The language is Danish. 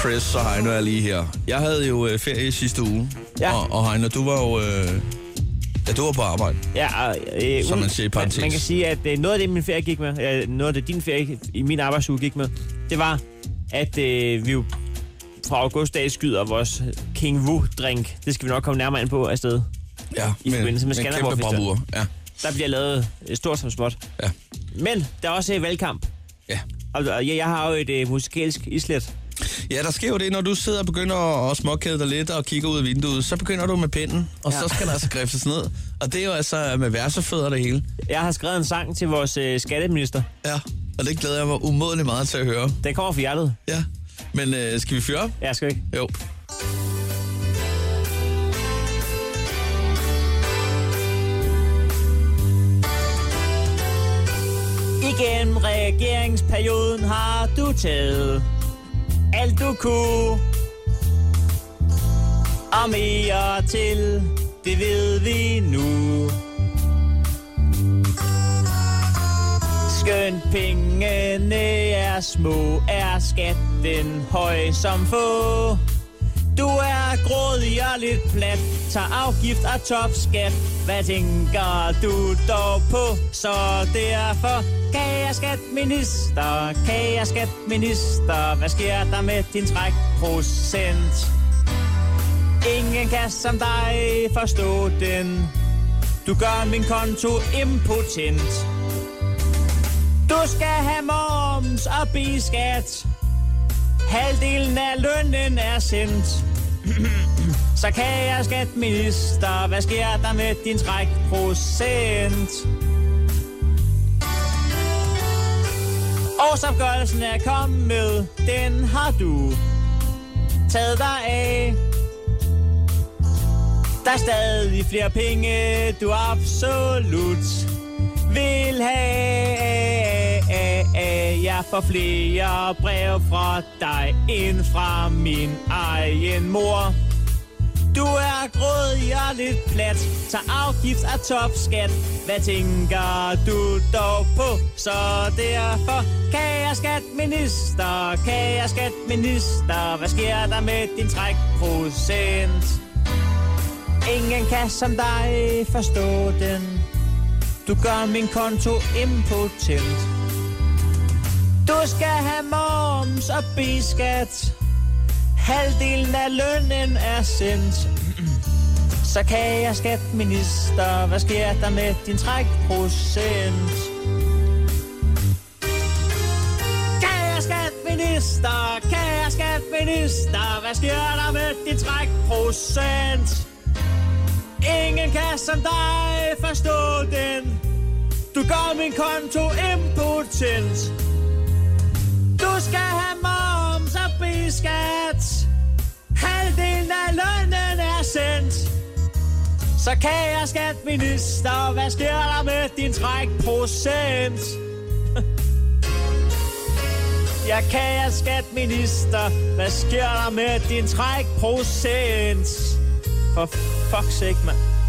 Chris og Heino er lige her. Jeg havde jo øh, ferie sidste uge, Ja. og, og Heino, du var jo øh, ja, du var på arbejde. Ja, og, øh, Som man siger i parentes. Man, man kan sige, at øh, noget af det, min ferie gik med, øh, noget af det, din ferie i min arbejdsuge gik med, det var, at øh, vi jo fra augustdag skyder vores King Wu-drink. Det skal vi nok komme nærmere ind på afsted. Ja, I med en Skanderborg kæmpe bravur. Ja, Der bliver lavet stort som småt. ja, Men der er også valgkamp. ja. Og jeg, jeg har jo et øh, musikalsk islet. Ja, der sker jo det, når du sidder og begynder at småkæde dig lidt og kigger ud af vinduet, så begynder du med pinden, og ja. Ja. så skal der altså griftes ned. Og det er jo altså med versefødder det hele. Jeg har skrevet en sang til vores øh, skatteminister. Ja, og det glæder jeg mig umådeligt meget til at høre. Den kommer fra hjertet. Ja, men øh, skal vi fyre op? Jeg skal ikke. Jo. Igennem regeringsperioden har du taget alt du kunne. Og mere til, det ved vi nu. Skønt pengene er små, er skatten høj som få. Du er grådig og lidt plat, tager afgift og topskat. Hvad tænker du dog på? Så derfor, kære skatminister, kære skatminister, hvad sker der med din trækprocent? Ingen kan som dig forstå den. Du gør min konto impotent. Du skal have moms og biskat. Halvdelen af lønnen er sendt. Så kan jeg skatminister, hvad sker der med din trækprocent? Årsopgørelsen er kommet, den har du taget dig af. Der er stadig flere penge, du absolut vil have. Jeg får flere brev fra dig end fra min egen mor. Du er grådig og lidt plat, så afgift af topskat. Hvad tænker du dog på? Så derfor, kære skatminister, kære skatminister, hvad sker der med din trækprocent? Ingen kan som dig forstå den. Du gør min konto impotent. Du skal have moms og biskat. Halvdelen af lønnen er sendt. Så kan jeg skatminister, hvad sker der med din trækprocent? minister, skatminister, kære skatminister, hvad sker der med din trækprocent? Ingen kan som dig forstå den. Du gør min konto impotent. Skal have moms og biskat. Halvdelen af lønnen er sendt. Så kan jeg skatminister, hvad sker der med din trækprocent? Jeg kan jeg skatminister, hvad sker der med din trækprocent? For fuck's sake, mand.